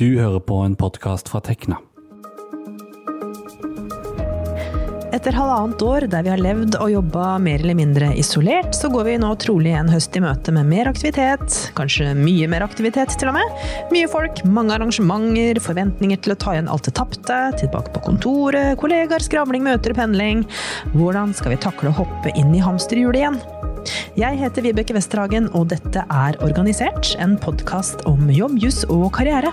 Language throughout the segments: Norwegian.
Du hører på en podkast fra Tekna. Etter halvannet år der vi har levd og jobba mer eller mindre isolert, så går vi nå trolig en høst i møte med mer aktivitet. Kanskje mye mer aktivitet, til og med. Mye folk, mange arrangementer, forventninger til å ta igjen alt det tapte. Tilbake på kontoret, kollegaer, skravling, møter, pendling. Hvordan skal vi takle å hoppe inn i hamsterhjulet igjen? Jeg heter Vibeke Westerhagen, og dette er Organisert, en podkast om jobb, juss og karriere.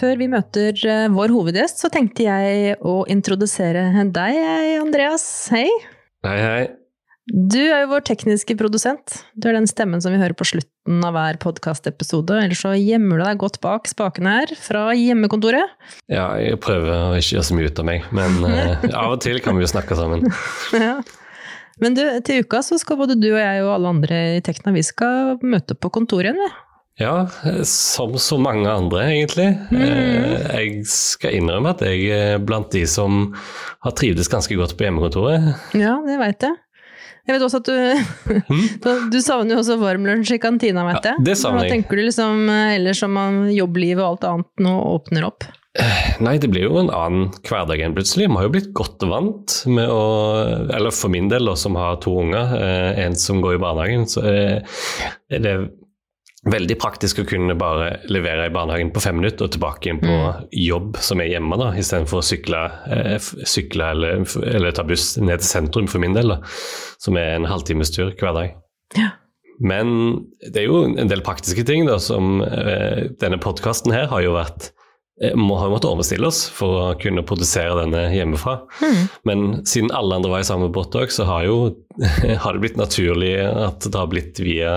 Før vi møter eh, vår hovedgjest, så tenkte jeg å introdusere deg, Andreas. Hei. Hei, hei. Du er jo vår tekniske produsent. Du er den stemmen som vi hører på slutten av hver podkastepisode. Ellers så gjemmer du deg godt bak spakene her, fra hjemmekontoret. Ja, jeg prøver å ikke gjøre så mye ut av meg, men uh, av og til kan vi jo snakke sammen. ja. Men du, til uka så skal både du og jeg og alle andre i Tekna, vi skal møte på kontoret igjen, vi. Ja, som så mange andre, egentlig. Mm. Jeg skal innrømme at jeg er blant de som har trivdes ganske godt på hjemmekontoret. Ja, det veit jeg. Jeg vet også at du mm? Du savner jo også varmlunsj i kantina, vet jeg. Ja, det savner jeg. Hva tenker du liksom ellers om jobblivet og alt annet nå åpner opp? Nei, det blir jo en annen hverdag enn plutselig. Vi har jo blitt godt vant med å Eller for min del, som har to unger, eh, en som går i barnehagen, så er det veldig praktisk å kunne bare levere i barnehagen på fem minutter og tilbake inn på mm. jobb som er hjemme, da, istedenfor å sykle, eh, sykle eller, eller, ta buss ned til sentrum for min del, da, som er en halvtimes tur hver dag. Ja. Men det er jo en del praktiske ting, da, som eh, denne podkasten her har jo vært eh, må ha måttet omstille oss for å kunne produsere denne hjemmefra. Mm. Men siden alle andre var i samme båt òg, så har, jo, har det blitt naturlig at det har blitt via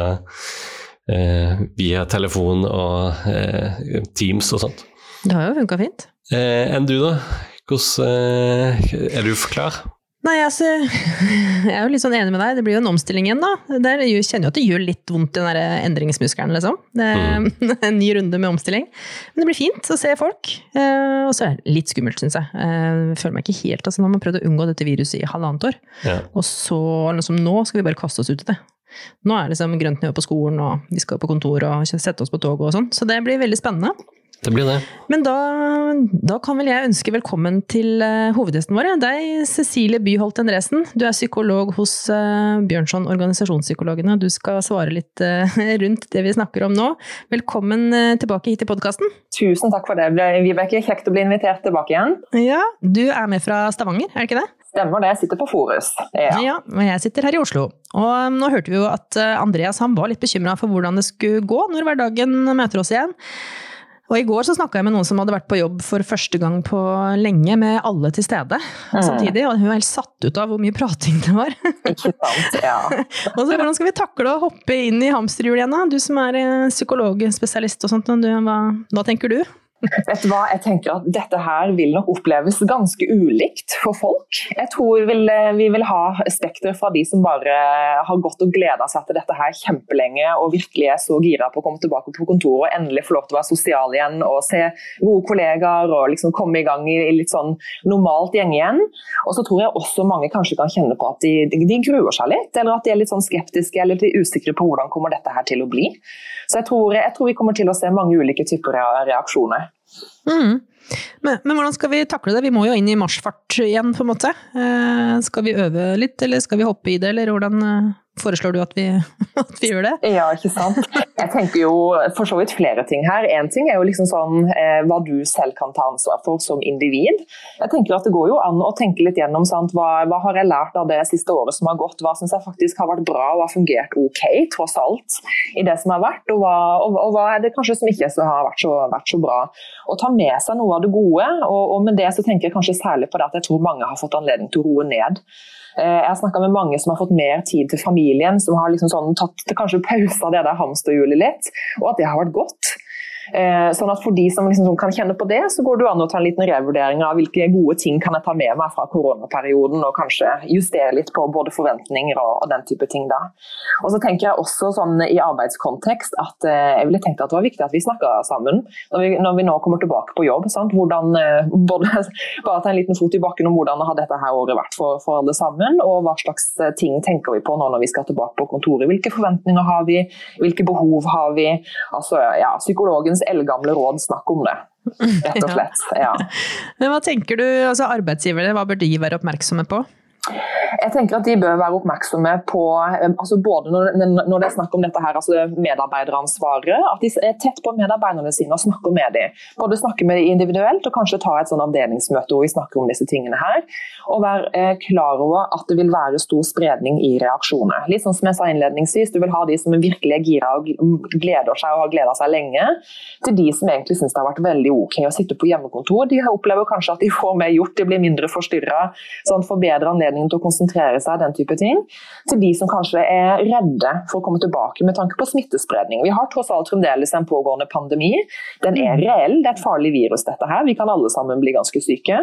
via telefon og eh, Teams og sånt. Det har jo funka fint. Eh, enn du, da? Hvordan eh, Er du klar? Nei, altså, jeg er jo litt sånn enig med deg. Det blir jo en omstilling igjen, da. Der jeg kjenner jo at det gjør litt vondt i den der endringsmuskelen, liksom. Det mm. en ny runde med omstilling. Men det blir fint å se folk. Eh, og så er det litt skummelt, syns jeg. Eh, jeg føler meg ikke helt altså, Nå har man prøvd å unngå dette viruset i halvannet år. Ja. Og så, liksom, nå skal vi bare kaste oss ut i det. Nå er liksom grønt nivå på skolen, og vi skal på kontor og sette oss på toget og sånn. Så det blir veldig spennende. Det blir det. Men da, da kan vel jeg ønske velkommen til uh, hovedgjesten vår. Deg, Cecilie Byholt Endresen. Du er psykolog hos uh, Bjørnson Organisasjonspsykologene. Du skal svare litt uh, rundt det vi snakker om nå. Velkommen tilbake hit til podkasten. Tusen takk for det, Vibeke. Kjekt å bli invitert tilbake igjen. Ja, Du er med fra Stavanger, er det ikke det? Stemmer det, jeg sitter på Forus. Ja. ja, og jeg sitter her i Oslo. Og um, nå hørte vi jo at uh, Andreas han var litt bekymra for hvordan det skulle gå når hverdagen møter oss igjen. Og i går så snakka jeg med noen som hadde vært på jobb for første gang på lenge, med alle til stede mm. samtidig. Og hun var helt satt ut av hvor mye prating det var. Ikke sant, ja. og så hvordan skal vi takle å hoppe inn i hamsterhjulet igjen, da? Du som er eh, psykologspesialist og sånt, du, hva, hva tenker du? Vet du hva, jeg tenker at Dette her vil nok oppleves ganske ulikt for folk. Jeg tror vil, vi vil ha spekter fra de som bare har gått og gleda seg til dette her kjempelenge og virkelig er så gira på å komme tilbake på kontoret og endelig få lov til å være sosial igjen og se gode kollegaer og liksom komme i gang i litt sånn normalt gjeng igjen. Og så tror jeg også mange kanskje kan kjenne på at de, de gruer seg litt, eller at de er litt sånn skeptiske eller litt usikre på hvordan kommer dette her til å bli. Så jeg tror, jeg tror vi kommer til å se mange ulike typer reaksjoner. Mm. Men, men, hvordan skal vi takle det? Vi må jo inn i marsjfart igjen, på en måte. Eh, skal vi øve litt, eller skal vi hoppe i det, eller hvordan eh, foreslår du at vi, at vi, gjør det? Ja, ikke sant. Jeg tenker jo for så vidt flere ting her. Én ting er jo liksom sånn eh, hva du selv kan ta ansvar for som individ. Jeg tenker at Det går jo an å tenke litt gjennom sant? Hva, hva har jeg lært av det siste året som har gått. Hva syns jeg faktisk har vært bra og har fungert ok, tross alt, i det som har vært. Og hva, og, og hva er det kanskje som ikke har vært så, vært så, bra. Og ta med seg noe av det gode. Og, og med det så tenker jeg kanskje særlig på det at jeg tror mange har fått anledning til å roe ned. Eh, jeg har snakka med mange som har fått mer tid til familien, som har liksom sånn tatt kanskje pausa det der hamsterhjulet litt, og at det har vært godt. Eh, sånn at For de som liksom kan kjenne på det, så går det an å ta en liten revurdering av hvilke gode ting kan jeg ta med meg fra koronaperioden, og kanskje justere litt på både forventninger og, den type ting. da. Og så tenker jeg også sånn i arbeidskontekst at eh, jeg ville tenkt at det var viktig at vi snakka sammen når vi, når vi, nå kommer tilbake på jobb. Sant? Hvordan, eh, både, bare ta en liten fot i bakken om hvordan har dette her året vært for, for alle sammen, og hva slags ting tenker vi på nå når vi skal tilbake på kontoret. Hvilke forventninger har vi, hvilke behov har vi? Altså, ja, psykologens eldgamle råd, snakk om det. Rett og slett. Ja. Men hva tenker du, altså arbeidsgivere, hva bør de være oppmerksomme på? Jeg tenker at De bør være oppmerksomme på eh, altså både når, det er snakk om dette her, altså medarbeideransvaret, at de er tett på medarbeiderne sine og snakker med dem. Både snakke med dem individuelt og kanskje ta et sånn avdelingsmøte hvor vi snakker om disse tingene her. Og være eh, klar over at det vil være stor spredning i reaksjoner. Litt sånn som jeg sa innledningsvis, Du vil ha de som virkelig er gira og gleder seg og har gleda seg lenge, til de som egentlig syns det har vært veldig ok å sitte på hjemmekontor. De opplever kanskje at de får mer gjort, de blir mindre forstyrra, sånn forbedre anledningen til å konsentrere seg, den type ting, til de som kanskje er redde for å komme tilbake med tanke på smittespredning. Vi har tross alt fremdeles en pågående pandemi. Den er reell, det er et farlig virus dette her. Vi kan alle sammen bli ganske syke.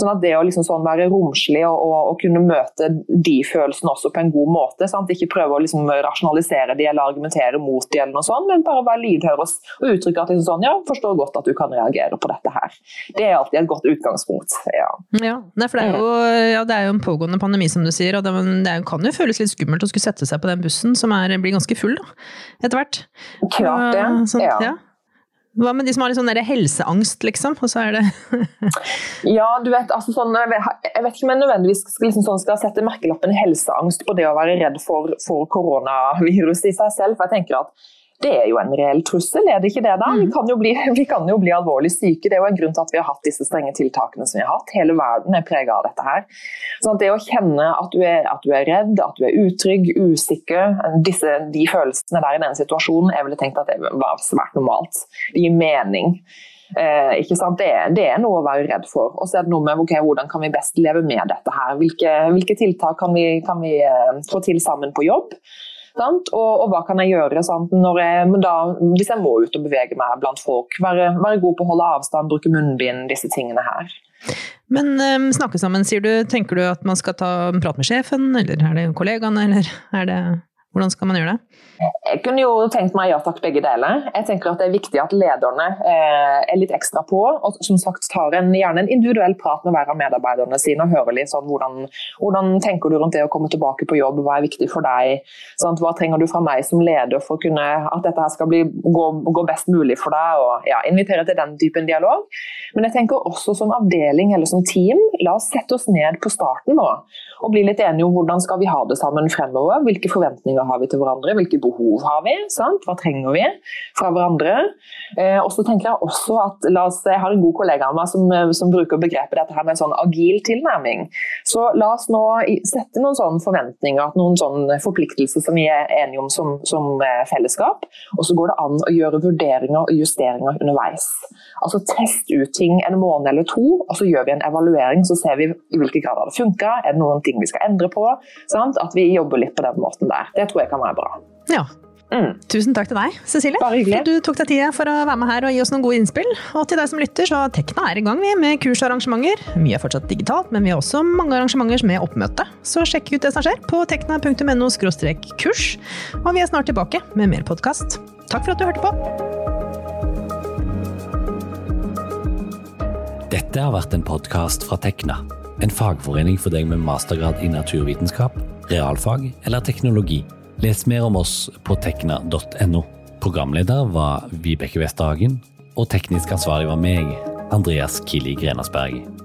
Sånn at det å liksom sånn være romslig og, og, og, kunne møte de følelsene også på en god måte, sant? ikke prøve å liksom rasjonalisere de eller argumentere mot de eller noe sånt, men bare være lydhør og, og uttrykke at liksom sånn, ja, forstår godt at du kan reagere på dette her. Det er alltid et godt utgangspunkt. Ja, ja det er, jo, ja, det er jo en pågående pandemi som du sier. og det, det, kan jo føles litt skummelt å skulle sette seg på den bussen som er, blir ganske full da, etter hvert. Klart det, sånn, ja. ja. Hva med de som har litt sånn helseangst, liksom? Og så er det Ja, du vet, altså sånn, jeg vet ikke om jeg nødvendigvis skal, liksom sånn, skal sette merkelappen helseangst på det å være redd for, for koronaviruset i seg selv. For jeg tenker at det er jo en reell trussel, er det ikke det? da? Vi mm. kan, jo bli, vi kan jo bli alvorlig syke. Det er jo en grunn til at vi har hatt disse strenge tiltakene som vi har hatt. Hele verden er prega av dette her. Så det å kjenne at du, er, at du, er, redd, at du er utrygg, usikker, disse, de følelsene der i denne situasjonen, jeg ville tenkt at det var svært normalt. Det gir mening. Eh? Det, det, er noe å være redd for. Og så er det noe med okay, hvordan kan vi best leve med dette her. Hvilke, hvilke tiltak kan vi, kan vi eh, få til sammen på jobb? Og, og, hva kan jeg gjøre jeg, da, hvis jeg må ut og bevege meg blant folk? Være, være, god på å holde avstand, bruke munnbind, disse tingene her. Men um, snakke sammen, sier du. Tenker du at man skal ta en prat med sjefen, eller er det kollegaene, eller er det hvordan skal man gjøre det? Jeg kunne jo tenkt meg ja takk, begge deler. Jeg tenker at Det er viktig at lederne eh, er litt ekstra på og som sagt tar en, gjerne en individuell prat med hver av medarbeiderne sine og hører litt sånn hvordan, hvordan tenker du rundt det å komme tilbake på jobb, hva er viktig for deg, sånn, hva trenger du fra meg som leder for kunne, at dette her skal bli, gå, gå, best mulig for deg, og ja, invitere til den typen dialog. Men jeg tenker også som avdeling eller som team, la oss sette oss ned på starten nå og bli litt enige om hvordan skal vi ha det sammen fremover. Hvilke forventninger har vi til hverandre, hvilke behov har vi, sant? hva trenger vi fra hverandre. Eh, og så tenker Jeg også at la oss, jeg har en god kollega av meg som, som, bruker begrepet dette her med en sånn agil tilnærming. Så la oss nå sette noen sånne forventninger, noen sånne forpliktelser som vi er enige om som, som eh, fellesskap. Og så går det an å gjøre vurderinger og justeringer underveis. Altså Test ut ting en måned eller to, og så gjør vi en evaluering. Så ser vi i hvilken grad det funka, er det noen ting vi skal endre på. Sant? At vi jobber litt på den måten der. Det tror jeg kan være bra. Ja. Mm. Tusen takk til deg, Cecilie. Bare hyggelig. Du tok deg tida for å være med her og gi oss noen gode innspill. Og til deg som lytter, så Tekna er i gang vi med kurs og arrangementer. Mye er fortsatt digitalt, men vi har også mange arrangementer med oppmøte. Så sjekk ut det som skjer på tekna.no kurs. Og vi er snart tilbake med mer podkast. Takk for at du hørte på. Dette har vært en podkast fra Tekna en fagforening for deg med mastergrad i naturvitenskap, realfag eller teknologi. Les mer om oss på tekna.no. Programleder var Vibeke Westhagen, og teknisk ansvarlig var meg, Andreas Kili Grenasberg.